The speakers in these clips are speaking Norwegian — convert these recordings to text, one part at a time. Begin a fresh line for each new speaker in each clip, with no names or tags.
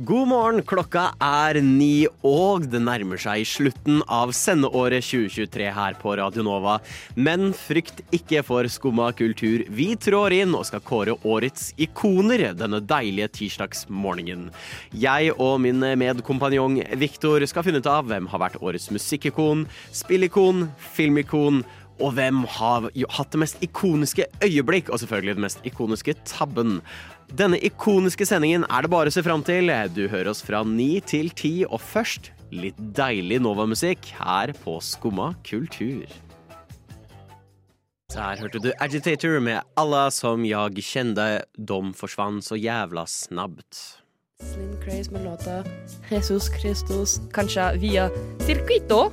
God morgen, klokka er ni, og det nærmer seg slutten av sendeåret 2023 her på Radio Nova. Men frykt ikke for skumma kultur. Vi trår inn og skal kåre årets ikoner denne deilige tirsdagsmorgenen. Jeg og min medkompanjong Viktor skal finne ut av hvem har vært årets musikkikon, spillikon, filmikon og hvem har hatt det mest ikoniske øyeblikk, og selvfølgelig den mest ikoniske tabben. Denne ikoniske sendingen er det bare å se fram til. Du hører oss fra ni til ti, og først litt deilig Nova-musikk her på Skumma kultur. Der hørte du Agitator med 'Alla som jag kjende', Dom forsvann så jævla snabt.
Slim Craze med låta Jesus Christus, kanskje via Circuito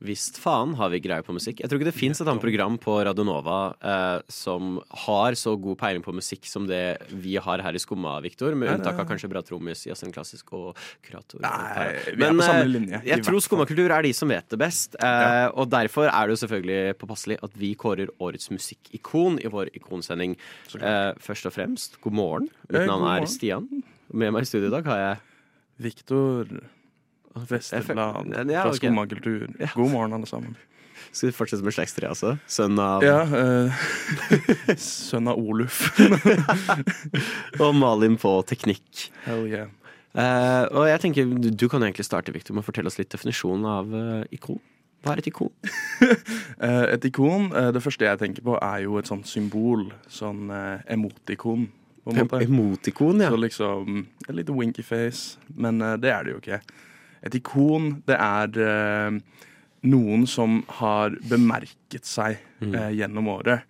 Visst faen har vi greie på musikk. Jeg tror ikke det fins et annet program på Radionova eh, som har så god peiling på musikk som det vi har her i Skumma, Viktor. Med unntak av kanskje Bra Trommis, Jazzen Klassisk og Kurator.
Nei, vi er på samme
eh,
linje,
jeg tror. Skummakultur er de som vet det best. Eh, Og derfor er det jo selvfølgelig påpasselig at vi kårer årets musikkikon i vår ikonsending. Eh, først og fremst, god morgen. Mitt
Eh,
navn er. Stian. Med meg i studio i dag har jeg
Viktor Vesterland
Ja,
fra. Skumma kultur. God morgen, alle sammen.
Skal vi fortsette med slektstreet, altså? Sønn av
Ja, Uh, sønn av Oluf.
Og Malin på teknikk.
Hell yeah.
Uh, og jeg tenker, du, du kan egentlig starte Victor, med å fortelle oss litt definisjonen av uh, ikon. Hva er et ikon?
Eh, et ikon, det første jeg tenker på, er jo et sånt symbol. Sånn emotikon, på en måte.
Emotikon, ja.
Så liksom et lite winky face, men det er det jo ikke. Et ikon, det er eh, noen som har bemerket seg
Mm.
eh, gjennom året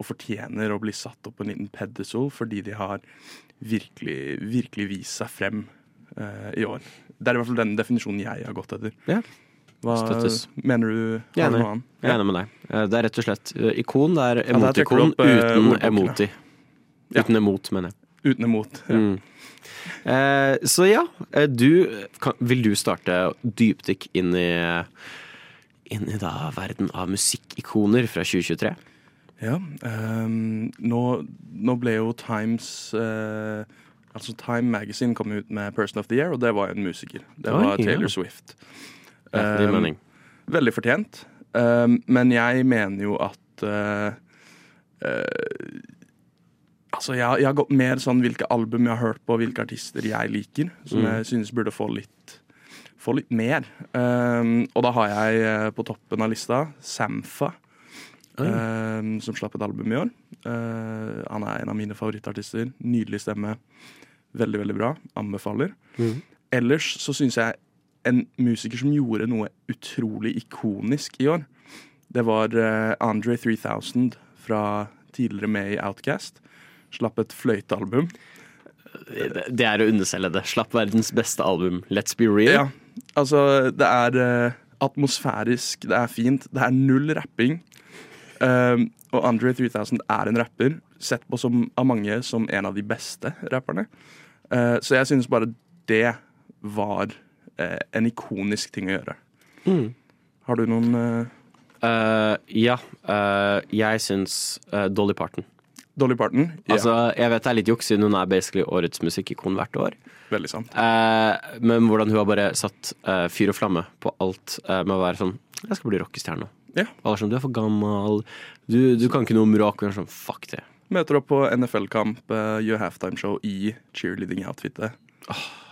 og fortjener å bli satt opp på en liten pedestal fordi de har virkelig, virkelig vist seg frem eh, i år. Det er i hvert fall den definisjonen jeg har gått etter.
Ja.
Hva
Støttes.
mener du?
Jeg er enig. Jeg er enig med deg. Det er rett og slett ikon. Det er
Ja,
emotikon
eh,
uten emoti.
Ja.
Uten emot, mener jeg.
Uten imot. Ja.
Mm. Eh, så ja, eh, du kan, Vil du starte dypdykk inn i Inn i da verden av musikkikoner fra 2023?
Ja, Eh, nå, nå ble jo Times eh, Altså Time Magazine kom ut med Person of the Year, og det var en musiker. Det
Oi,
var Taylor
ja.
Swift. Ehm,
mening.
Veldig fortjent. Ehm, men jeg mener jo at eh, eh, Altså, jeg, jeg har gått mer sånn hvilke album jeg har hørt på, hvilke artister jeg liker, som
Mm.
jeg synes burde få litt få litt mer. Um, og da har jeg eh, på toppen av lista Samfa,
Oi.
ehm, som slapp et album i år. Uh, han er en av mine favorittartister. Nydelig stemme. Veldig, veldig bra. Anbefaler.
Mm.
Ellers så syns jeg en musiker som gjorde noe utrolig ikonisk i år, det var eh, Andre 3000 fra tidligere med i Outcast. Slapp et fløytealbum.
Det, er å underselge det. Slapp verdens beste album, Let's Be Real.
Ja, altså det er eh, atmosfærisk, det er fint, det er null rapping. Um, og Andre 3000 er en rapper, sett på som, av mange som en av de beste rapperne. Uh, så jeg synes bare det var uh, en ikonisk ting å gjøre.
Mm.
Har du noen
uh... Ja. jeg syns Dolly Parton.
Dolly Parton? Yeah.
Altså, jeg vet det er litt juks, siden hun er basically årets musikkikon hvert år.
veldig sant.
Eh, men hvordan hun har bare satt eh, fyr og flamme på alt eh, med å være sånn Jeg skal bli rockestjerne.
Ja.
Alle er sånn, Du er for gammel, du, du kan ikke noe om rock. Og sånn, fuck det.
Møter opp på NFL-kamp, eh, gjør halftimeshow i cheerleading-outfitet.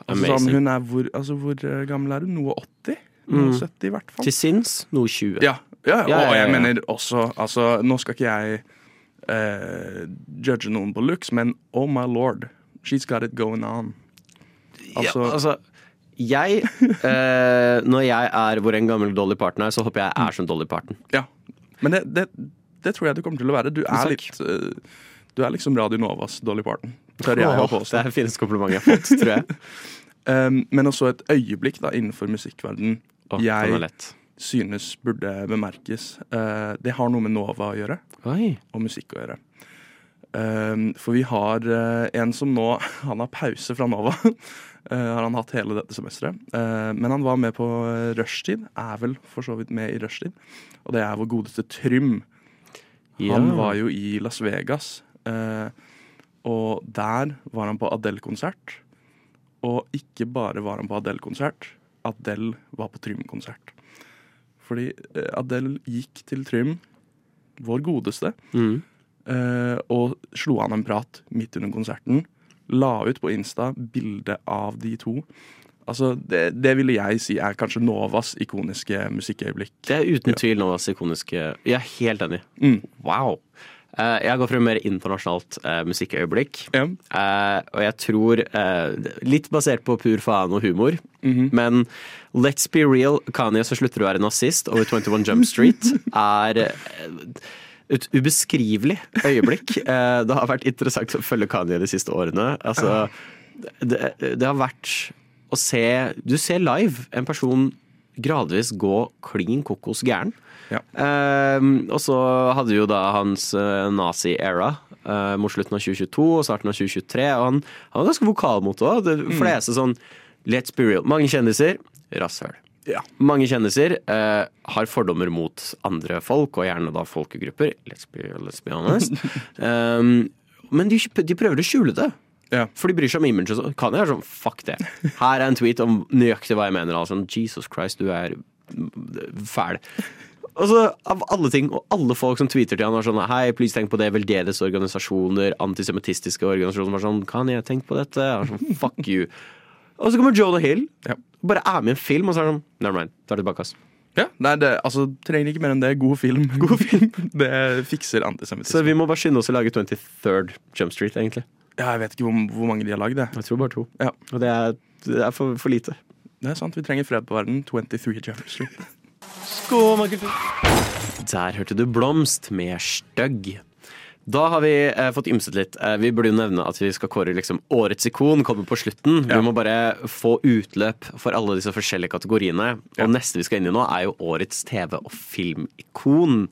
Altså, sånn, hun er hvor, altså, hvor eh, gammel er hun? Noe 80?
Mm.
Noe 70 i hvert fall.
Til sinns noe 20.
Ja, ja, og jeg mener også Altså, nå skal ikke jeg eh, judge noen på looks, men oh my lord, she's got it going on. Altså,
ja, altså jeg, eh, når jeg er hvor en gammel Dolly Parton er, så håper jeg jeg er som Dolly Parton.
ja. Men det, det, det tror jeg du kommer til å være. Du er litt uh, Du er liksom Radio Novas Dolly Parton. Tør jeg å
påstå. det er det fineste komplimentet jeg har fått, tror jeg.
Um, men også et øyeblikk da innenfor musikkverdenen
Åh,
Jeg-. Synes burde bemerkes. Eh, det har noe med Nova å gjøre,
Oi.
og musikk å gjøre. Um, for vi har eh, en som nå Han har pause fra Nova. Eh, har han hatt hele dette semesteret. Eh, men han var med på eh, rushtid. Er vel for så vidt med i rushtid. Og det er vår godeste Trym. Han var jo i Las Vegas, eh, og der var han på Adele-konsert. Og ikke bare var han på Adele-konsert, Adele var på Trym-konsert. Fordi eh, Adele gikk til Trym, vår godeste,
Mm.
eh, og slo an en prat midt under konserten. La ut på Insta bilde av de to. Altså, det, det ville jeg si er kanskje Novas ikoniske musikkøyeblikk.
Det er uten tvil Novas ikoniske Jeg er helt enig.
Mm.
Wow. Eh, jeg går for et mer internasjonalt eh, musikkøyeblikk.
Ja.
Eh, og jeg tror, litt basert på pur faen og humor,
Mhm.
men Let's Be Real, Kanye så slutter å være nazist over 21 Jump Street, er et ubeskrivelig øyeblikk. Det har vært interessant å følge Kanye de siste årene. Altså, det, det har vært å se Du ser live en person gradvis gå klin kokos gæren.
Ja.
Eh, og så hadde jo da hans eh, nazi-era eh, mot slutten av 2022 og starten av 2023. Og han, han var ganske vokal mot det òg. De fleste sånn Let's be real. Mange kjendiser rasshøl.
Ja.
Mange kjendiser eh, har fordommer mot andre folk, og gjerne da folkegrupper. Let's be, let's be honest. um, men de, de prøver å skjule det.
Ja.
For de bryr seg om image. Kan jeg være sånn, fuck det. Her er en tweet om nøyaktig hva jeg mener. Altså, Jesus Christ, du er fæl. Og så Av alle ting, og alle folk som tweeter til han var sånn Hei, please tenk på det. Veldedighetsorganisasjoner, antisemittistiske organisasjoner var sånn Kan jeg tenke på dette? Jeg var sånn, Fuck you. Og så kommer Jonah Hill.
Ja.
Bare er med i en film, og så er han sånn Never mind. Tar det tilbake, ass.
Ja, nei, det, altså, trenger ikke mer enn det. God film. God film. det fikser
Så vi må bare skynde oss å lage 23rd Jump Street, egentlig.
Ja, jeg vet ikke hvor, hvor mange de har lagd det.
Jeg tror bare to.
Ja.
Og det er, det er for, for lite.
Det er sant, vi trenger fred på verden. 23 Jump Street.
Der hørte du Blomst med Støgg. Da har vi eh, fått ymset litt. Eh, vi burde jo nevne at vi skal kåre liksom, årets ikon. Kommer på slutten.
Ja.
Vi må bare få utløp for alle disse forskjellige kategoriene.
Ja.
Og neste vi skal inn i nå, er jo årets TV- og filmikon.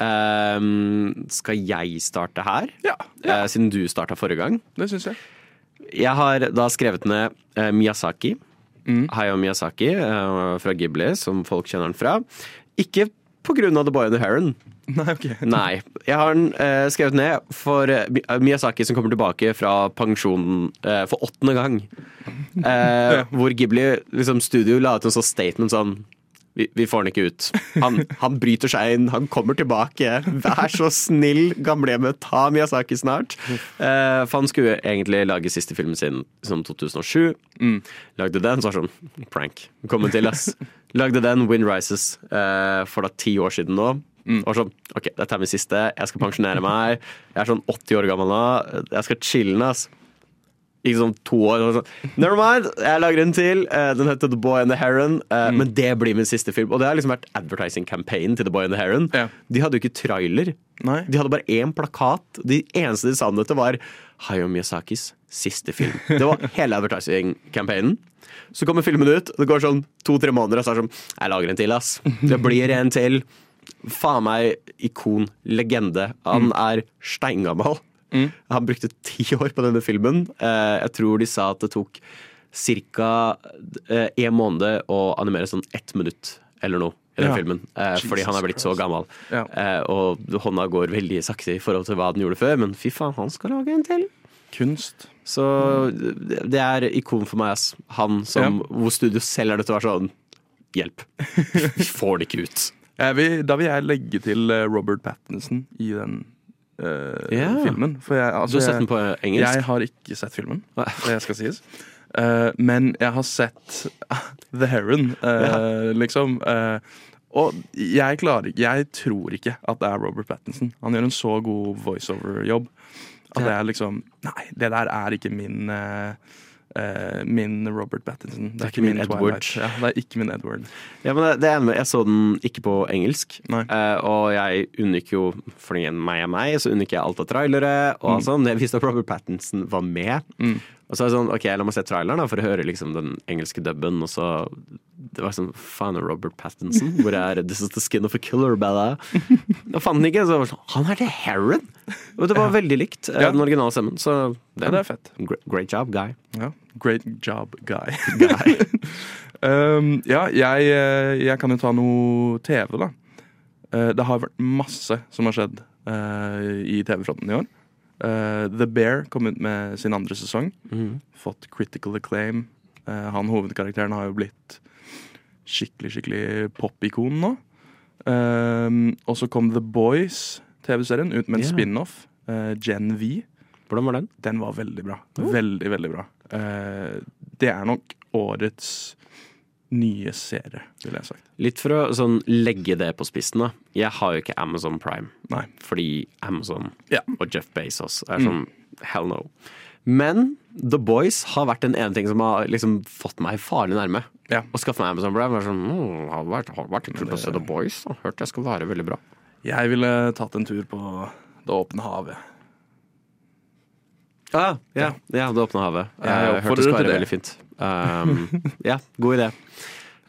Ehm, skal jeg starte her?
Ja,
Eh, siden du starta forrige gang.
det syns jeg.
Jeg har da skrevet ned eh, Miyazaki.
Mm.
Hayao Miyazaki eh, fra Ghibli, som folk kjenner han fra. Ikke av The Boy and the Heron.
Nei, okay.
Nei. Jeg har den eh, skrevet ned for eh, Miyazaki som kommer tilbake fra pensjonen eh, for åttende gang. Eh, Hvor Ghibli liksom, studio la ut en sånn statement sånn vi, vi får han ikke ut. Han, han bryter seg inn, han kommer tilbake. Vær så snill, gamlehjemmet, ta Miyazaki snart. Uh, for han skulle egentlig lage siste filmen sin som 2007. Lagde den, så var det sånn Prank. Kommer til, ass. Lagde den, Wind Rises, uh, for da ti år siden nå. Og sånn, ok, dette er min siste, jeg skal pensjonere meg. Jeg er sånn 80 år gammel nå. Jeg skal chille'n, ass. Ikke sånn to år. og Sånn. Never mind, jeg lager en til. Eh, Den heter The Boy and the Heron. Mm. Men det blir min siste film. Og det har liksom vært advertising campaign til The Boy and the Heron.
Ja.
De hadde jo ikke trailer.
Nei.
De hadde bare én plakat. De eneste de sa om dette, var Hayao Miyazakis siste film. Det var hele advertising-campaignen. Så kommer filmen ut, det går sånn to-tre måneder, og så er det sånn Jeg lager en til, ass. Det blir en til. Faen meg ikon. Legende. Han er steingammal. Han brukte ti år på denne filmen. Eh, Jeg tror de sa at det tok ca. en måned å animere sånn ett minutt eller noe i den
Ja.
filmen. Eh, Fordi han er blitt så gammel.
Ja.
Eh, Og hånda går veldig sakte i forhold til hva den gjorde før, men fy faen, han skal lage en til.
Kunst.
Så det det er ikon for meg, ass. Han som, hvor studio selv er nødt til å være sånn Hjelp. Vi får det ikke ut.
Jeg vil, da vil jeg legge til eh, Robert Pattinson i den
Ja.
filmen. Jeg, altså,
Du har sett den på engelsk?
Jeg har ikke sett filmen, det skal sies. Uh, men jeg har sett The Heron, eh, liksom. Uh, og jeg klarer ikke Jeg tror ikke at det er Robert Pattinson. Han gjør en så god voiceover-jobb at det er liksom Nei, det der er ikke min eh, eh, min Robert Pattinson. Det
er ikke min Edward.
Ja, det er ikke min Edward.
Ja, men det, det er Jeg så den ikke på engelsk, eh, og jeg unngikk jo Fordi meg er meg, så unngikk jeg alt av trailere. Og sånn. Jeg visste at Robert Pattinson var med.
Mm.
Og så er det sånn, ok, la meg se traileren da, for å høre liksom den engelske dubben. Og så Det var sånn Faen, er Robert Pattinson? Hvor er This is the skin of a killer, Bella? Jeg fant den ikke. Så var sånn, Han er det Heron! Og det var veldig likt eh,
Ja.
den originale stemmen. Så det,
Ja, det er fett.
Great, great job, guy.
Ja. Great job, guy.
guy.
um, ja, jeg, eh, jeg kan jo ta noe TV, da. Eh, det har vært masse som har skjedd uh, i TV-fronten i år. Uh, The Bear kom ut med sin andre sesong.
Mm.
Fått critical acclaim. Uh, han hovedkarakteren har jo blitt skikkelig, skikkelig popikon nå. Um, og så kom The Boys, TV-serien, ut med en
yeah.
spin-off. Uh, Gen V.
Hvordan var den?
Den var veldig bra. Veldig, veldig bra. Uh, det er nok årets nye serie, ville jeg sagt.
Litt for å sånn, legge det på spissen, da. Jeg har jo ikke Amazon Prime.
Nei.
Fordi Amazon
Ja.
og Jeff Bezos er sånn hell no. Men The Boys har vært den ene ting som har liksom fått meg farlig nærme.
Ja.
Å skaffe meg Amazon Prime. Sånn, mm, har vært, har vært kult å se The Boys. Da. Hørt jeg skal være veldig bra.
Jeg ville tatt en tur på det åpne havet.
Ah, ja, ja, Det åpne havet.
Jeg
Jeg hørte det skal være veldig fint. Um, ja, god idé.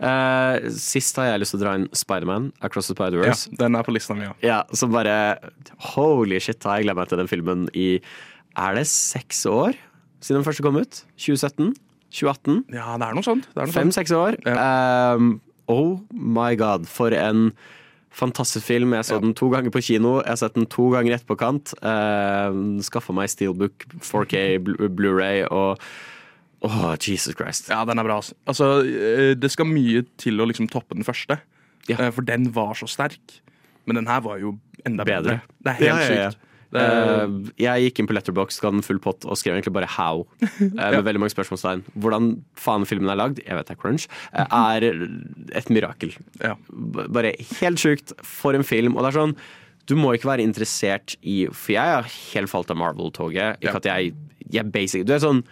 Uh, sist har jeg lyst til å dra inn Spiderman Across the Spider-Verse.
den er på lista mi, ja.
Ja, som bare Holy shit, har jeg gledet meg til den filmen i Er det seks år siden den første kom ut? 2017? 2018?
Ja, det er noe sånt.
Fem-seks år. Um, oh my god, for en fantastisk film. Jeg så
Ja.
den to ganger på kino. Jeg har sett den to ganger etterpåkant. Uh, Skaffa meg Steelbook 4K Blu- Blu-ray og oh, Jesus Christ.
Ja, den er bra. altså. Altså, eh, det skal mye til å liksom toppe den første.
Ja.
Eh, For den var så sterk. Men den her var jo enda bedre.
Bedre.
Det er helt
Ja, ja, ja.
sykt.
Eh, jeg gikk inn på Letterboxd, ga den full pott og skrev egentlig bare 'how'. eh, med veldig mange spørsmålstegn. Hvordan faen filmen er lagd, jeg vet det er crunch, eh, er et mirakel.
ja.
Bare helt sjukt. For en film. Og det er sånn Du må ikke være interessert i For jeg har helt falt av Marvel-toget. Ikke
Ja.
at jeg, jeg basic Du er sånn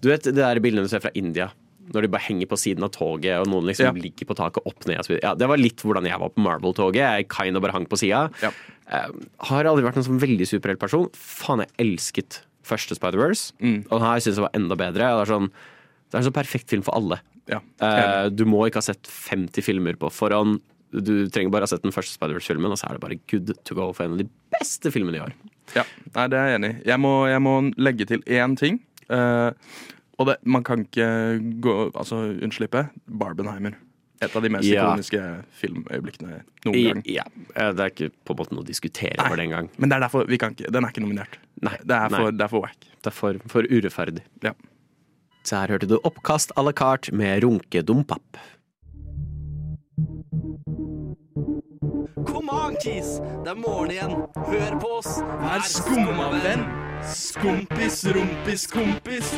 Du vet det der bildene du ser fra India? Når de bare henger på siden av toget, og noen liksom
Ja.
ligger på taket opp ned. Ja, det var litt hvordan jeg var på Marvel-toget. Jeg kind of bare hang på sida.
Ja.
Uh, har aldri vært en sånn veldig superheltperson. Faen, jeg elsket første Spider-Verse.
Mm.
Og den her syns jeg var enda bedre. Det er, sånn, det er en sånn perfekt film for alle.
ja.
Uh, du må ikke ha sett 50 filmer på forhånd. Du trenger bare ha sett den første Spider-Verse-filmen, og så er det bare good to go for en av de beste filmene i år.
Ja, Nei, det er jeg enig i. Jeg jeg må legge til én ting. Eh, og det, man kan ikke gå Altså unnslippe Barbenheimer. Et av de mest
Ja.
ikoniske filmøyeblikkene noen
I,
gang.
ja, det er ikke på en måte noe å diskutere
Nei.
over den gang.
Men det er derfor vi kan ikke Den er ikke nominert.
Nei,
Det er
nei.
for, det er for wack.
Det er for, for urettferdig.
Ja.
Så her hørte du Oppkast à la carte med runkedompap.
Kom an, Kis! Det er morgen igjen. Hør på oss. Vær skumma venn. Skompis, rumpis, kompis.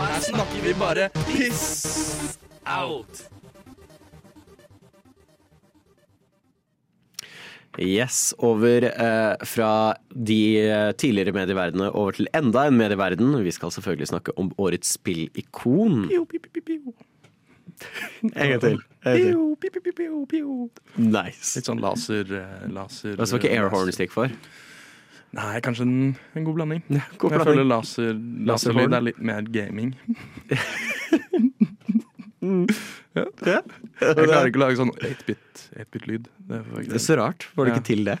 Her snakker vi bare piss out.
Yes, over eh, fra de eh, tidligere medieverdenene over til enda en medieverden. Vi skal selvfølgelig snakke om årets spillikon.
Piu, piu, piu, piu.
En gang til.
Piu, piu, piu, piu, piu.
Nice.
Litt sånn laser... eh, laser
så var ikke airhorn gikk for.
Nei, kanskje en, en god blanding.
god
Jeg
blanding.
føler laser, laserlyd er litt mer gaming.
Ja.
Jeg klarer ikke å lage sånn 8-bit-lyd. Det
Det er så rart. Får
du
ikke til det?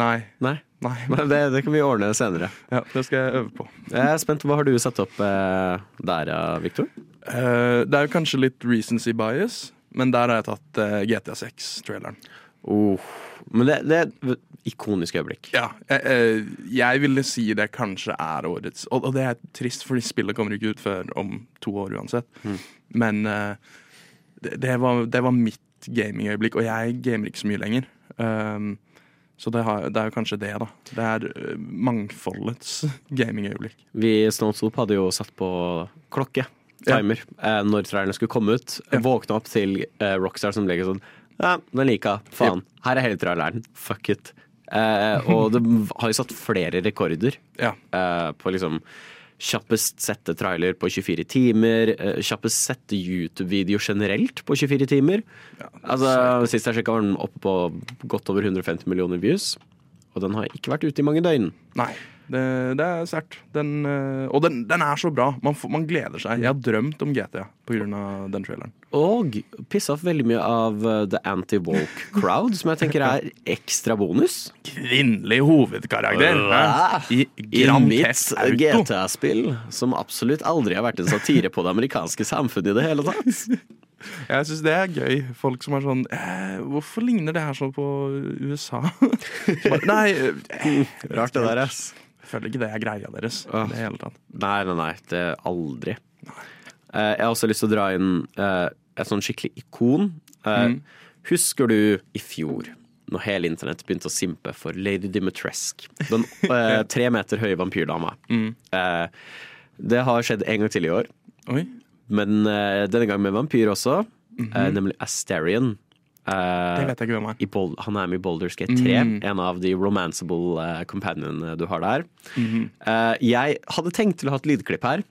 Nei,
Nei.
nei.
Men det, det kan vi ordne senere.
Ja, det skal jeg øve på.
Jeg er spent. Hva har du satt opp eh, der, ja, Victor?
Eh, det er jo kanskje litt recency bias, men der har jeg tatt eh, GTA 6-traileren.
Oh. Men det, det er et ikonisk øyeblikk.
Ja, jeg, eh, jeg ville si det kanskje er årets Og, det er trist, fordi spillet kommer ikke ut før om to år uansett.
Mm.
Men eh, det, det, var, det var mitt gamingøyeblikk, og jeg gamer ikke så mye lenger. Um, så det, har, det er jo kanskje det, da. Det er eh, mangfoldets gamingøyeblikk.
Vi Snowsloop hadde jo satt på klokke,
Ja.
timer, eh, når trærne skulle komme ut.
Ja.
Våkna opp til Rockstar som legger sånn Ja, den like, Faen. Her er hele traileren. Fuck it. Eh, og det har jo satt flere rekorder
Ja.
eh, på liksom Kjappest sette trailer på 24 timer. eh, Kjappest sette YouTube-video generelt på 24 timer. altså, Sist jeg sjekka, var den oppe på godt over 150 millioner views. Og den har ikke vært ute i mange døgn.
Nei, det, det er sterkt. Den, eh, og den, den er så bra. Man, man gleder seg. Jeg har drømt om GTA pga. den traileren.
Og pissa off veldig mye av eh, The Anti-Walk Crowd, som jeg tenker er ekstra bonus.
Kvinnelig hovedkarakter hæ? i Grand Theft Auto.
GTA-spill, som absolutt aldri har vært en satire på det amerikanske samfunnet i det hele tatt.
Jeg syns det er gøy. Folk som er sånn eh, Hvorfor ligner det her sånn på USA? Bare, Nei, eh,
Rart det der, ass.
jeg føler ikke det er greia deres.
Ah.
det hele tatt.
Nei, nei, nei. Det er aldri. Uh, jeg har også lyst til å dra inn uh, et sånn skikkelig ikon. Mm. Husker du i fjor, når hele internett begynte å simpe for Lady Dimitrescu? Den eh, tre meter høye vampyrdama. Eh, det har skjedd en gang til i år,
Oi.
Men eh, denne gang med vampyr også. eh, nemlig Asterion. Eh,
Det vet jeg ikke hvem er.
han er med i Boulders Gate 3, en av de romanceable uh, companionene du har der. Eh, jeg hadde tenkt til å ha et lydklipp her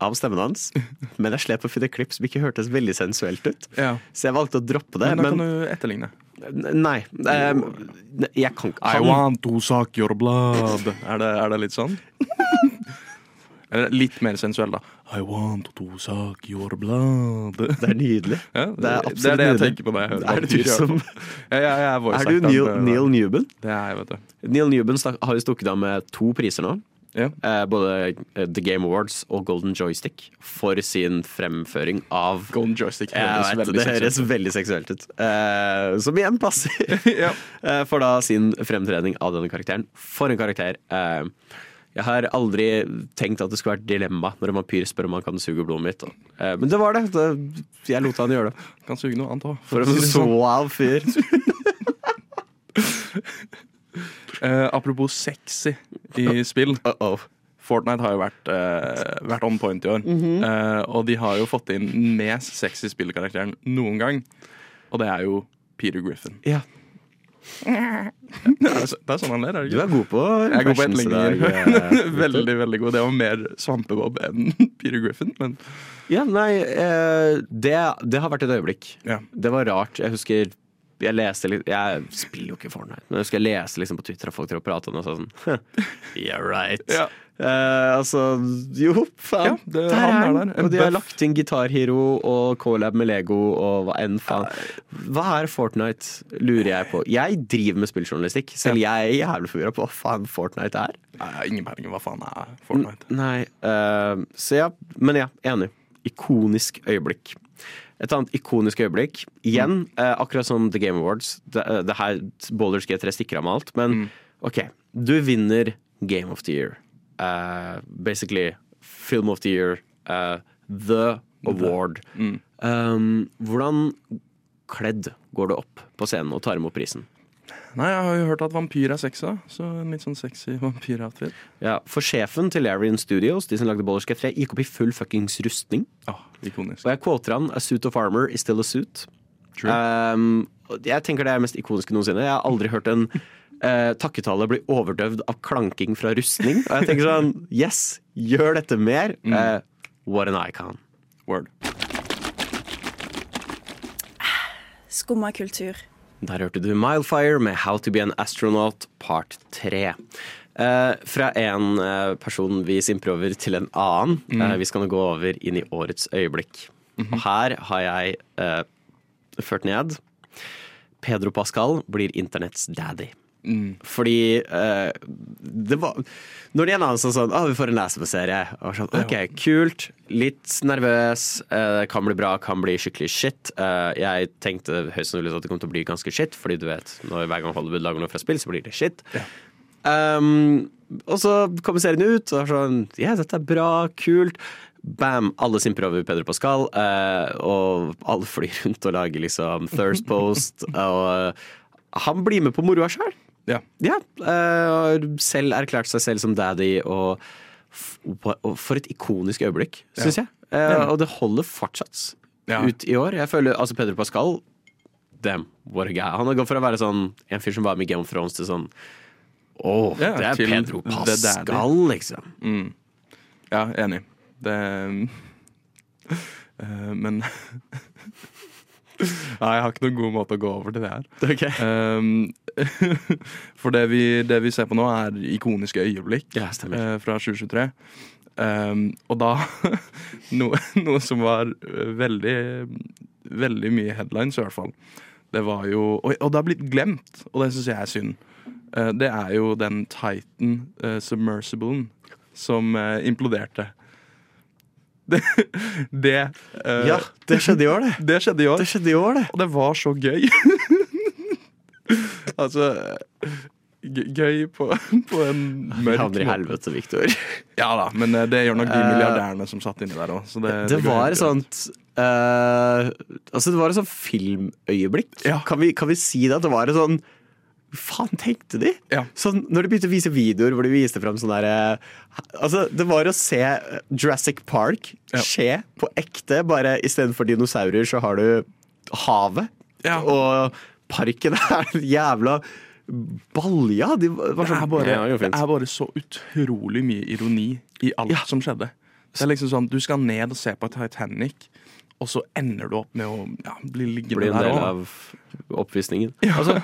av stemmen hans, men jeg slet å finne klipp som ikke hørtes veldig sensuelt ut.
Ja.
Så jeg valgte å droppe det.
Men da
Men,
kan du etterligne.
Nei. Um, jeg kan ikke
I want to suck your blood. Er det, er det litt sånn? Eller litt mer sensuell, da. I want to suck your blood.
Det er nydelig.
Ja,
Det er absolutt
det er det jeg tenker på når jeg hører
Er det du som.
Ja, ja, jeg er
Er du Neil,
det-
Neil Newben?
Det er jeg, vet du.
Neil Newben har jo stukket av med to priser nå.
Ja.
Eh, både eh, The Game Awards og Golden Joystick for sin fremføring av
Golden joystick høres
vet,
veldig
det høres
seksuelt
veldig seksuelt ut. Eh, som igjen passer
Ja.
eh, for da sin fremtredning av denne karakteren. For en karakter. Eh, jeg har aldri tenkt at det skulle være dilemma når en vampyr spør om han kan suge blodet mitt. Eh, men det var det. det. Jeg lot han gjøre det.
Kan suge noe annet òg.
For en suav fyr.
uh, apropos sexy i spill.
Uh -oh.
Fortnite har jo vært, uh, vært on point i år.
Mm
-hmm. uh, og de har jo fått inn mest sexy spillkarakteren noen gang. Og det er jo Peter Griffin.
Ja,
Det er, det er sånn han ler, er det
du er god på
Jeg er god på
eh,
veldig, veldig god. Det var mer Svampebob enn Peter Griffin, men
Ja, nei, eh, det, det har vært et øyeblikk.
ja.
Det var rart. Jeg husker jeg leste litt Jeg spiller jo ikke Fortnite, men jeg husker jeg leste liksom på Twitter at folk drev og prate om det og sånn Yeah, right.
Ja.
Eh, altså, jo, faen.
Ja, det-
der er han. Og de har lagt inn Gitarhero og Colab med Lego og hva enn faen. Hva er Fortnite, lurer jeg på. Jeg driver med spilljournalistikk, selv jeg er jævlig forvirra på hva faen Fortnite er.
Jeg har ingen peiling hva faen er Fortnite.
Nei, eh, så ja, men ja, enig. Ikonisk øyeblikk. Et annet ikonisk øyeblikk. Igjen, eh, akkurat som The Game Awards. Det, eh, det her Boulders G3 stikker av med alt, men OK. Du vinner Game of the Year. Uh, basically Film of the Year. Uh, the Award. Um, hvordan kledd går du opp på scenen og tar imot prisen?
Nei, jeg har jo hørt at vampyr er sexa, så en litt sånn sexy vampyroutfit.
Ja, for sjefen til Larian Studios, de som lagde Boulders G3, gikk opp i full fuckings rustning.
Ah, ikonisk.
Og jeg quoter han A suit of armor is still a suit. Um, jeg tenker det er mest ikoniske noensinne. Jeg har aldri hørt en uh, takketale bli overdøvd av klanking fra rustning. Og jeg tenker sånn Yes, gjør dette mer. Uh, what an icon.
Word.
Skumma kultur.
Der hørte du Milefire med How to be an astronaut part 3. Eh, fra en uh, person vi simper over til en annen. Eh, vi skal nå gå over inn i årets øyeblikk. Og her har jeg ført ned Pedro Pascal blir internetts daddy. Fordi eh, det var Når det ene sa sånn Å, vi får en leseserie. Og sånn, OK, kult. Litt nervøs. kan bli bra, kan bli skikkelig shit. Jeg tenkte høyst sannsynlig at det kom til å bli ganske shit, fordi du vet, når hver gang Hollywood lager noe fra spill, så blir det shit. Um, og så kommer serien ut, og er sånn Ja, dette er bra, kult. Bam! Alle simper over Pedro Pascal, uh, og alle flyr rundt og lager liksom Thirst Post. og uh, han blir med på moroa sjøl.
Ja.
Ja, uh, selv erklært seg selv som daddy, og, og for et ikonisk øyeblikk, syns jeg. Eh, og det holder fortsatt
Ja.
ut i år. Jeg føler altså Pedro Pascal Damn, what a guy. Han har gått fra å være sånn en fyr som var med i Game of Thrones, til sånn Å,
Ja,
det er Pedro. Pascal, liksom.
Ja, enig. Det uh, Men Nei, jeg har ikke noen god måte å gå over til det her.
Okay.
Um, for det vi, det vi ser på nå, er ikoniske øyeblikk
Ja,
eh, fra 2023. Um, og da noe, noe som var veldig Veldig mye headlines, i hvert fall. Det var jo Og, og det har blitt glemt, og det syns jeg er synd. Eh, det er jo den Titan uh, submersiblen som uh, imploderte. Det, det, uh,
Ja, det skjedde i år, det.
det skjedde i år.
Det skjedde i år, det.
Og det var så gøy. altså Gøy på, på en mørk
Havner i helvete, Victor.
Ja da, men eh, det gjør nok de
Eh,
milliardærene som satt inni der òg. Det,
Det var et sånt eh, Altså, det var et sånt filmøyeblikk.
Ja.
Kan, vi, kan vi si det? At det var et sånn faen tenkte de?
Ja.
Sånn, når de begynte å vise videoer hvor de viste fram sånn derre Altså, det var å se Jurassic Park
Ja.
skje på ekte, bare istedenfor dinosaurer så har du havet.
Ja.
Og parken er jævla balja. De var
Det
sånn,
er, bare,
Ja, det
er bare så utrolig mye ironi i alt
Ja.
som skjedde. Det er liksom sånn, Du skal ned og se på Titanic, og så ender du opp med å ja, bli liggende
blir en
der
del av oppvisningen. Altså,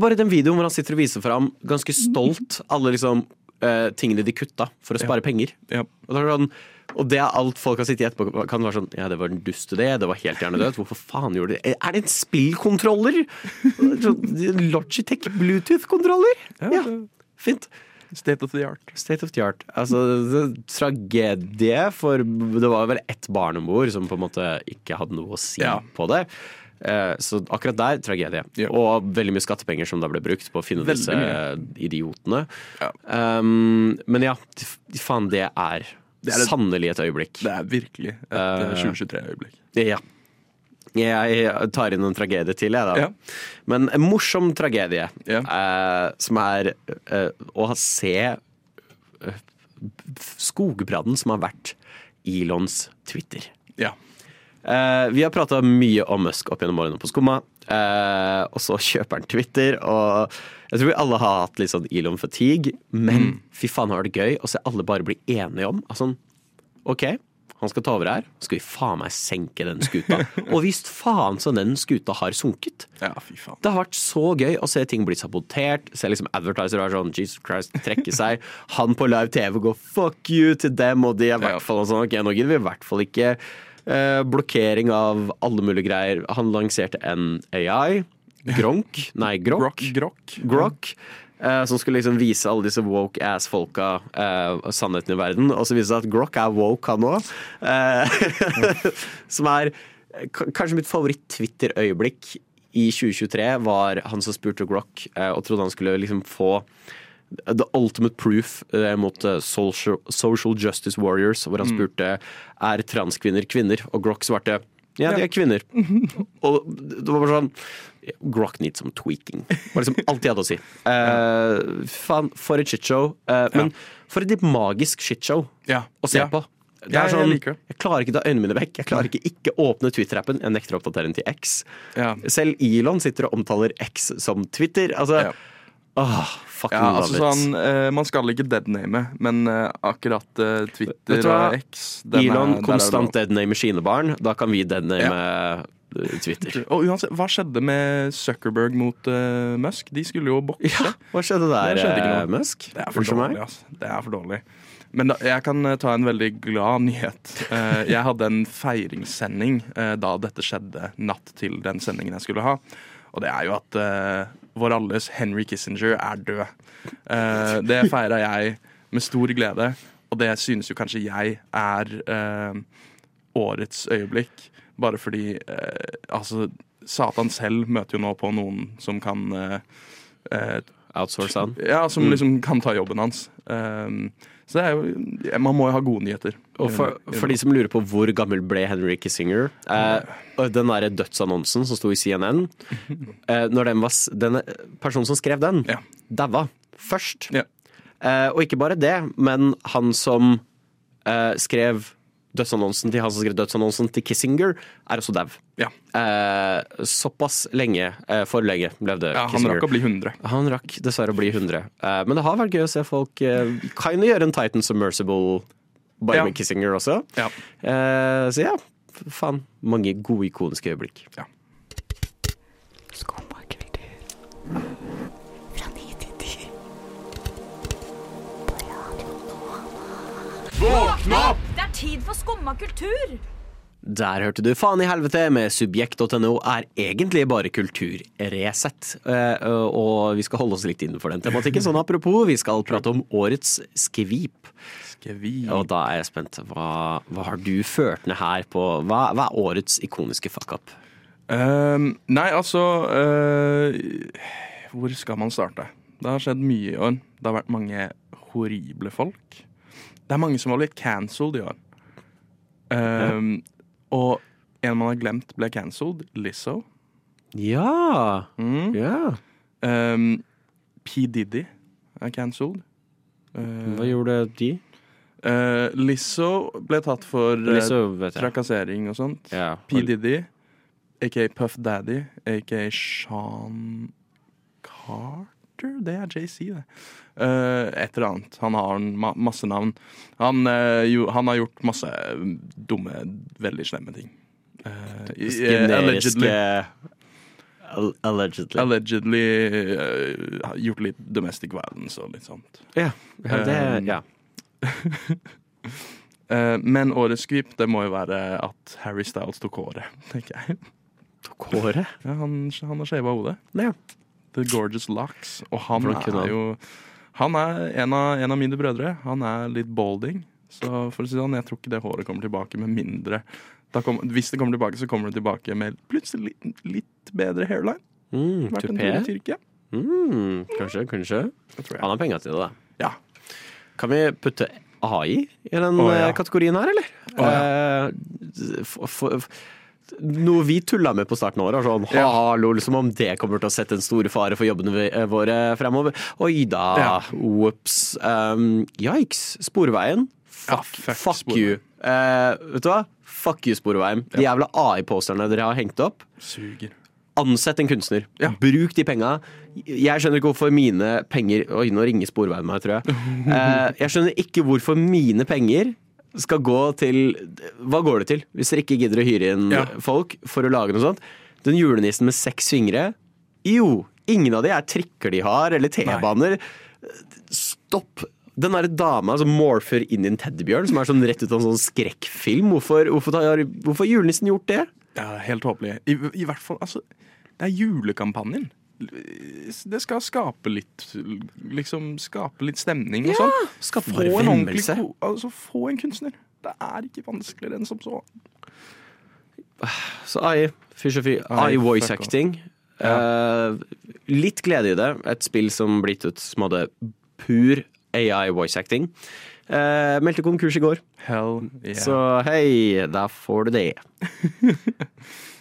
bare den videoen hvor han sitter og viser fram ganske stolt alle liksom uh, tingene de kutta for å spare penger.
Ja.
Og, det sånn, og det er alt folk har sittet i etterpå kan være sånn Ja, det var en dust idé, det var helt hjernedødt. Hvorfor faen gjorde de det? Er det en spillkontroller? Sånn Logitech Bluetooth-kontroller? Ja, fint.
State of the art.
State of the art. Altså, det, tragedie, for det var vel ett barn om bord som på en måte ikke hadde noe å si
Ja.
på det. Eh, Så akkurat der tragedie.
Ja.
Og veldig mye skattepenger som da ble brukt på å finne
Veldig
disse
mye.
idiotene.
Ja.
Um, men ja, faen, det er,
Det er et-
sannelig et øyeblikk.
Det er virkelig et
Eh,
2023-øyeblikk.
Ja. Jeg tar inn en tragedie til, jeg, da.
Ja.
Men en morsom tragedie,
Ja.
eh, som er eh, å se eh, skogbrannen som har vært Elons Twitter.
Ja.
Eh, vi har prata mye om Musk opp gjennom årene på Skumma. eh, og så kjøper han Twitter, og jeg tror vi alle har hatt litt sånn Elon fatigue. Men fy faen, har det gøy å se alle bare bli enige om. Altså, OK, han skal ta over her. Skal vi faen meg senke den skuta? og visst faen så den skuta har sunket.
ja.
Det har vært så gøy å se ting bli sabotert. Se liksom advertisere være sånn Jesus Christ, trekke seg. Han på live TV går fuck you til dem, og de er i hvert fall sånn Ok, nå gidder vi i hvert fall ikke eh, blokkering av alle mulige greier. Han lanserte en AI. Gronk? Nei, Grok.
Grok. Grok.
Grok. Eh, som skulle liksom vise alle disse woke ass-folka uh, sannheten i verden. Og så viser det seg at Grok er woke, han òg. Uh, som er eh, kanskje mitt favoritt-Twitter-øyeblikk i 2023 var han som spurte Grok eh, og trodde han skulle liksom få The ultimate proof eh, mot eh, social, social justice warriors, hvor han spurte er transkvinner kvinner, og Grok svarte ja, de er kvinner. og det var bare sånn Grok needs some tweaking. Det var liksom alt de hadde å si. Uh, faen, for et shitshow. Uh, men for et litt magisk shitshow
Ja.
å se
Ja.
på.
Jeg
sånn, jeg klarer ikke å ta øynene mine vekk. Jeg klarer ikke ikke åpne Twitter-appen. Jeg nekter å oppdatere den til X.
Ja.
Selv Elon sitter og omtaler X som Twitter. Altså,
Ja.
åh, fucking
Ja, altså sånn, uh, Man skal ikke deadname, men uh, akkurat
uh,
Twitter og X
Elon
er
konstant deadname skinebarn. Da kan vi deadname eh, Twitter.
Og uansett, Hva skjedde med Zuckerberg mot uh, Musk? De skulle jo bokse.
Ja, hva skjedde der,
Det skjedde ikke
eh. Musk?
Det er for dårlig. Altså. Det er for dårlig. Men da, jeg kan eh, ta en veldig glad nyhet. Uh, jeg hadde en feiringssending uh, da dette skjedde, natt til den sendingen jeg skulle ha. Og det er jo at eh, vår alles Henry Kissinger er død. Eh, det feira jeg med stor glede, og det synes jo kanskje jeg er eh, årets øyeblikk. Bare fordi eh, altså Satan selv møter jo nå på noen som kan eh, eh,
Outsource han.
ja, som
Mm.
liksom kan ta jobben hans. Um, så det jo Man må jo ha gode nyheter.
Og for, for de som lurer på hvor gammel ble Henry Kissinger eh, Den derre dødsannonsen som sto i CNN eh, Når den var, s- denne personen som skrev den,
Ja.
daua først.
Ja.
Eh, og ikke bare det, men han som eh, skrev dødsannonsen til han som skrev dødsannonsen til Kissinger, er også dau.
Ja.
Eh, såpass lenge, eh, for lenge, levde
Ja, han rakk å bli 100.
Han rakk dessverre å bli 100. Eh, men det har vært gøy å se folk eh, kind of gjøre en Titan Submersible bare
Ja.
med Kissinger også.
Ja.
Eh, så ja, faen. Mange gode ikoniske øyeblikk.
Våkn opp!
Det tid for skumma kultur!
Der hørte du Faen i helvete med subjekt.no er egentlig bare kulturresett. Eh, og vi skal holde oss litt innenfor den tematikken. Sånn apropos, vi skal prate om årets skvip.
skvip.
Og da er jeg spent. Hva, hva har du ført ned her på Hva, hva er årets ikoniske fuck up?
Ehm, Nei, altså uh, Hvor skal man starte? Det har skjedd mye i år. Det har vært mange horrible folk. Det er mange som har blitt cancelled i år. Ehm, Og en man har glemt ble cancelled, Lizzo.
Ja!
Mm.
ja.
Um, P. Diddy er cancelled. Uh,
Hva gjorde de?
Uh, Lizzo ble tatt for
jeg.
trakassering og sånt.
Ja.
P. Diddy, aka Puff Daddy, aka Sean Carter? Det er JC, det. Uh, et eller annet. Han har en ma masse navn. Han, uh, jo, han har gjort masse dumme, veldig slemme ting. Uh, eh, allegedly.
Allegedly.
Allegedly eh, gjort litt domestic violence og litt sånt.
Ja, yeah. det,
Um,
ja.
Eh, men årets skvip, det må jo være at Harry Styles tok håret, tenker jeg.
Kåre?
Ja, han, han har skjeva hodet.
Ja.
The Gorgeous Locks. Og han
Hvordan
er jo Han er en av, en av mine brødre. Han er litt balding. Så for å si det sånn, jeg tror ikke det håret kommer tilbake med mindre da kom, Hvis det kommer tilbake, så kommer det tilbake med plutselig litt, litt bedre hairline.
Mm,
Vært en tur i Tyrkia.
Mm, kanskje, kanskje. Han har penger til det, da.
Ja.
Kan vi putte AI i den
oh, ja.
eh, kategorien her, eller?
Å,
Eh, for, for, noe vi tulla med på starten av året. Sånn,
Ja.
ha, lol, som om det kommer til å sette en stor fare for jobbene eh, våre fremover. Oi da,
Ja.
ops. Um, yikes. Sporveien.
Ja,
Fuck,
fuck
fuck
Sporveien.
you. Uh, vet du hva? Fuck you, Sporveien. De jævla AI-posterne dere har hengt opp.
Suger.
Ansett en kunstner.
Ja.
Bruk de penga. Jeg skjønner ikke hvorfor mine penger Oi, nå ringer Sporveien meg, tror jeg. Uh, jeg skjønner ikke hvorfor mine penger skal gå til Hva går det til, hvis dere ikke gidder å hyre inn
Ja.
folk for å lage noe sånt? Den julenissen med seks fingre? Jo, ingen av de er trikker de har, eller T-baner. Stopp! Den derre dama som morfer inn i en teddybjørn, som er sånn rett ut av en sånn skrekkfilm. Hvorfor, hvorfor, tar, hvorfor har julenissen gjort det?
Ja, helt håpelig. I, I hvert fall, altså Det er julekampanjen. Det skal skape litt Liksom skape litt stemning og sånn.
Skape
Få en ordentlig Altså, få en kunstner. Det er ikke vanskeligere enn som så.
Så AI, fysj og fy.
AI,
voice acting. Ja. Eh, litt glede i det. Et spill som blitt ut som hadde pur AI voice acting. Uh, meldte konkurs i går,
Hell yeah.
så hei, da får du det.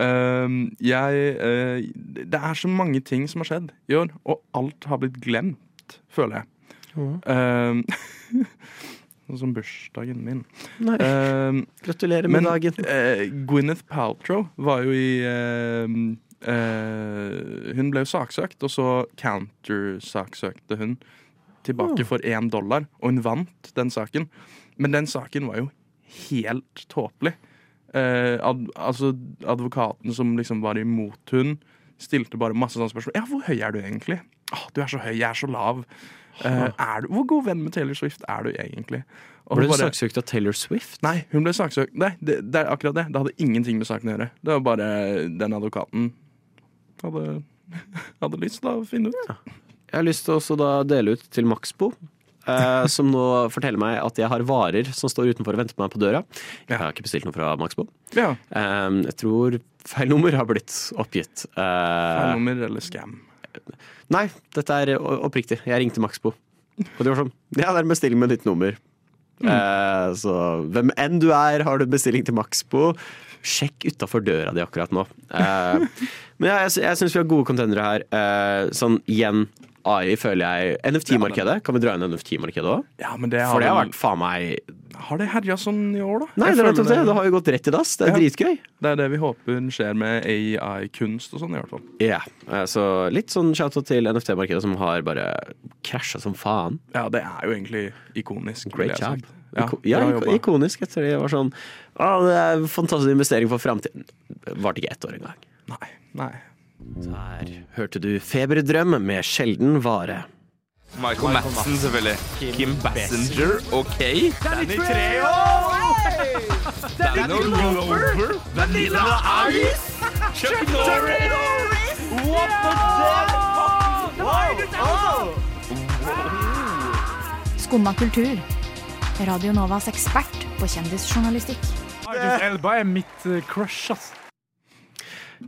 Ehm, jeg eh, Det er så mange ting som har skjedd i år, og alt har blitt glemt, føler jeg. Ehm, Sånn som bursdagen min.
Nei,
Uh,
gratulerer med
men
dagen.
Uh, Gwyneth Paltrow var jo i uh, Hun ble jo saksøkt, og så countersaksøkte hun tilbake for én dollar, og hun vant den saken. Men den saken var jo helt tåpelig. Eh, ad, altså, advokaten som liksom var imot hun, stilte bare masse sånne spørsmål. Ja, hvor høy er du egentlig? Å, du er så høy, jeg er så lav. Eh, er du, hvor god venn med Taylor Swift er du egentlig? Og
Ble du
bare-
saksøkt av Taylor Swift?
Nei, hun ble saksøkt. Nei, det, det er akkurat det. Det hadde ingenting med saken å gjøre. Det var bare den advokaten hadde, hadde lyst til å finne ut.
Jeg har lyst til å dele ut til Maxbo. Eh, som nå forteller meg at jeg har varer som står utenfor og venter på meg på døra. Jeg har ikke bestilt noe fra Maxbo.
Ja.
Eh, jeg tror feil nummer har blitt oppgitt. Eh,
Feil nummer eller scam.
Nei, dette er oppriktig. Jeg ringte Maxbo. Og de var sånn Ja, det er en bestilling med nytt nummer. Eh, så hvem enn du er, har du bestilling til Maxbo, sjekk utafor døra di akkurat nå. Men ja, jeg, jeg syns vi har gode contendere her. Sånn igjen, AI føler jeg NFT-markedet. Kan vi dra inn NFT-markedet òg?
Ja, men det har,
For det har vært faen meg
Har det herja sånn i år, da?
Nei, det det. Det har jo gått rett i dass. Det er
Ja.
dritgøy.
det er det vi håper skjer med AI-kunst og sånn, i hvert fall.
Ja, eh, Så litt sånn shout-out til NFT-markedet som har bare krasja som faen.
Ja, det er jo egentlig ikonisk.
Great job.
sagt. Ja,
ja, ikonisk. Etter det var sånn Å, det er en fantastisk investering for framtiden. Varte ikke ett år engang.
Nei. Nei.
Der hørte du Feberdrøm med Sjelden vare.
Michael Madsen, selvfølgelig. Kim Bassinger, OK. Danny Treo! Danny Glover! Vanilla Ice! Chuck Norris! What the fuck?
Skumma kultur. Radio Novas ekspert på kjendisjournalistikk.
Idris Elba er mitt crush, ass.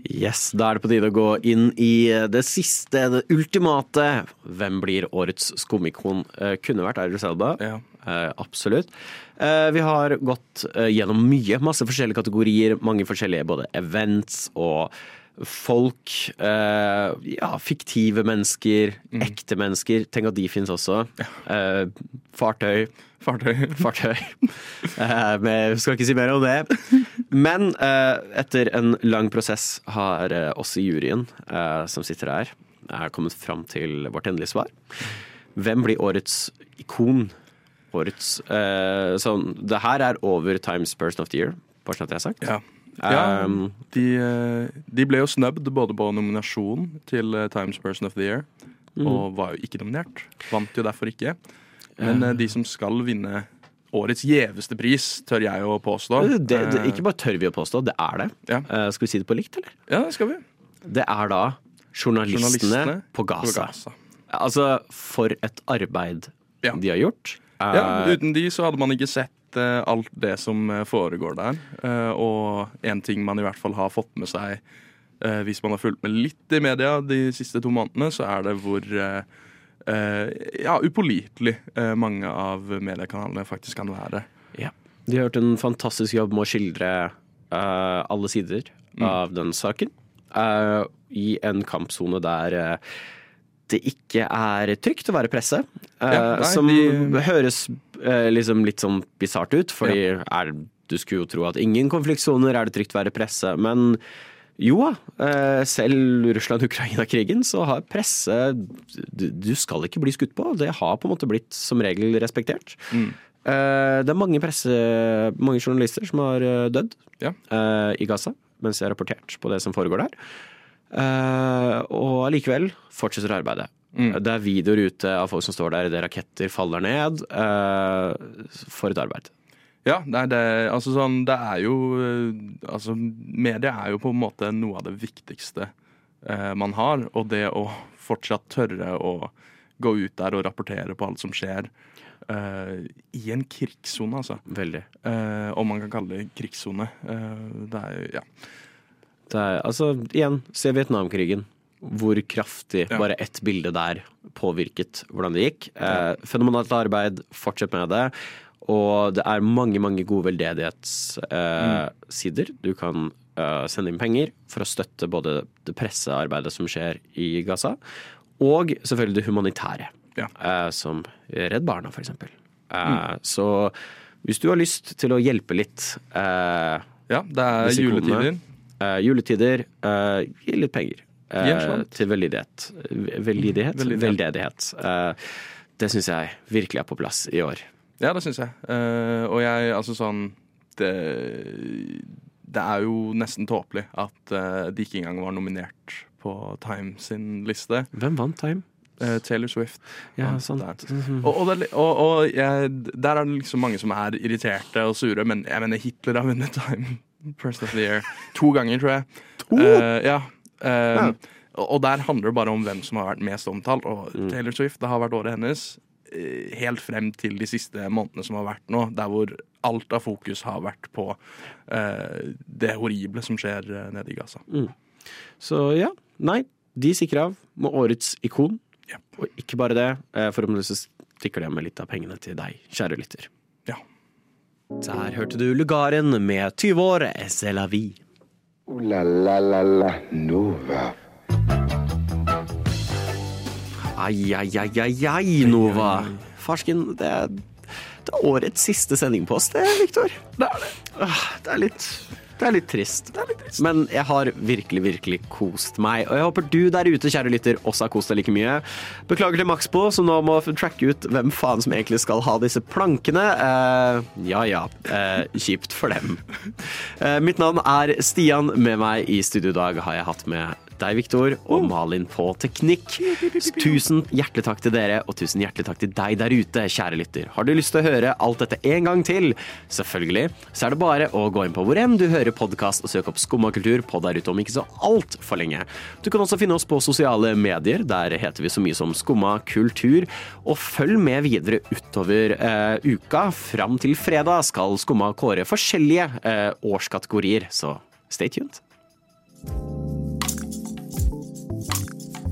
Yes, Da er det på tide å gå inn i det siste, det ultimate. Hvem blir årets skumikon? Eh, kunne vært Idris Selba.
Ja.
Eh, absolutt. Eh, vi har gått eh, gjennom mye. Masse forskjellige kategorier. Mange forskjellige både events og folk. eh, ja, fiktive mennesker. Ekte mennesker. Tenk at de fins også. Eh, fartøy.
Fartøy.
Fartøy. Eh, men skal ikke si mer om det. Men eh, etter en lang prosess har eh, oss i juryen eh, som sitter her, er kommet fram til vårt endelige svar. Hvem blir årets ikon? Årets eh, sånn, Det her er over Times Person of the Year, bare sånn at jeg har sagt.
Ja. Ja,
Um,
de, eh, de ble jo snubbed både på nominasjon til eh, Times Person of the Year, og var jo ikke nominert. Vant jo derfor ikke. Men uh, de som skal vinne årets gjeveste pris, tør jeg å påstå.
det, det, ikke bare tør vi å påstå, det er det.
Ja.
Uh, skal vi si det på likt, eller?
Ja, det skal vi.
Det er da journalistene,
Journalistene
på
på
Gaza.
Gaza.
Altså, for et arbeid
Ja.
de har gjort.
Ja,
Eh,
uten de så hadde man ikke sett eh, alt det som eh, foregår der. Og en ting man i hvert fall har fått med seg hvis man har fulgt med litt i media de siste to månedene, så er det hvor ja, upålitelig mange av mediekanalene faktisk kan være.
Ja. De har gjort en fantastisk jobb med å skildre uh, alle sider
Mm.
av den saken. Uh, I en kampsone der eh, det ikke er trygt å være presse. eh,
Ja, nei,
som
de-
høres eh, liksom litt sånn bisart ut, fordi er, du skulle jo tro at ingen konfliktsoner er det trygt å være presse. Men jo da, eh, selv Russland-Ukraina-krigen så har presse du, skal ikke bli skutt på. Det har på en måte blitt som regel respektert.
Mm.
Eh, Det er mange presse, mange journalister som har eh, dødd
Ja.
eh, i Gaza mens de har rapportert på det som foregår der. Eh, Og allikevel fortsetter arbeidet.
Mm.
Det er videoer ute av folk som står der idet raketter faller ned. eh, For et arbeid.
Ja, nei, det, altså sånn, det er jo eh, Altså, media er jo på en måte noe av det viktigste eh, man har. Og det å fortsatt tørre å gå ut der og rapportere på alt som skjer eh, i en krigssone, altså.
Veldig.
Eh, om man kan kalle det krigssone. Det er jo Ja.
Er, altså, igjen, se Vietnamkrigen. Hvor kraftig
Ja.
bare ett bilde der påvirket hvordan det gikk. Eh, fenomenalt arbeid, fortsett med det. Og det er mange, mange gode veldedighetssider. Eh, sider. du kan eh, sende inn penger for å støtte både det pressearbeidet som skjer i Gaza, og selvfølgelig det humanitære.
Ja.
Eh, som Redd Barna, for eksempel. Mm. Så hvis du har lyst til å hjelpe litt eh,
ja, det er juletider.
Eh, juletider, uh, gi litt penger
slant.
til
veldedighet.
Veldedighet. Eh, det syns jeg virkelig er på plass i år.
Ja, det syns jeg. Og jeg, altså sånn det, det er jo nesten tåpelig at de ikke engang var nominert på Time sin liste.
Hvem vant Time?
Taylor Swift.
Ja, sant.
der. Og, og, det, og, og jeg, der er det liksom mange som er irriterte og sure, men jeg mener Hitler har vunnet Time First of the Year to ganger, tror jeg.
To?
Uh, ja. Eh,
Ja.
Og, der handler det bare om hvem som har vært mest omtalt. Og
Mm.
Taylor Swift, det har vært året hennes eh, helt frem til de siste månedene som har vært nå, der hvor alt av fokus har vært på det horrible som skjer nede i Gaza.
Så ja, nei. De stikker av med årets ikon.
Ja.
Og ikke bare det, forhåpentligvis stikker de med litt av pengene til deg, kjære lytter. Der hørte du Lugaren med 20 år, C'est la vie.
Ooh la la la la Nova.
Ai, ai, ai, ai, ai, Nova. Farsken, det er, det er årets siste sending på oss, det, Viktor. Det er det. Ah, Det er litt Det er litt trist. Men jeg har virkelig, virkelig kost meg. Og jeg håper du der ute, kjære lytter, også har kost deg like mye. Beklager til Maxbo, som nå må tracke ut hvem faen som egentlig skal ha disse plankene. Eh, ja ja, eh, kjipt for dem. Eh, mitt navn er Stian. Med meg i studio i dag har jeg hatt med deg, Viktor, og Malin på teknikk. Tusen hjertelig takk til dere, og tusen hjertelig takk til deg der ute, kjære lytter. Har du lyst til å høre alt dette en gang til? Selvfølgelig. Så er det bare å gå inn på hvor enn du hører podkast og søke opp Skumma kultur på der ute om ikke så altfor lenge. Du kan også finne oss på sosiale medier. Der heter vi så mye som Skumma kultur. Og følg med videre utover eh, uka. Fram til fredag skal Skumma kåre forskjellige eh, årskategorier, så stay tuned.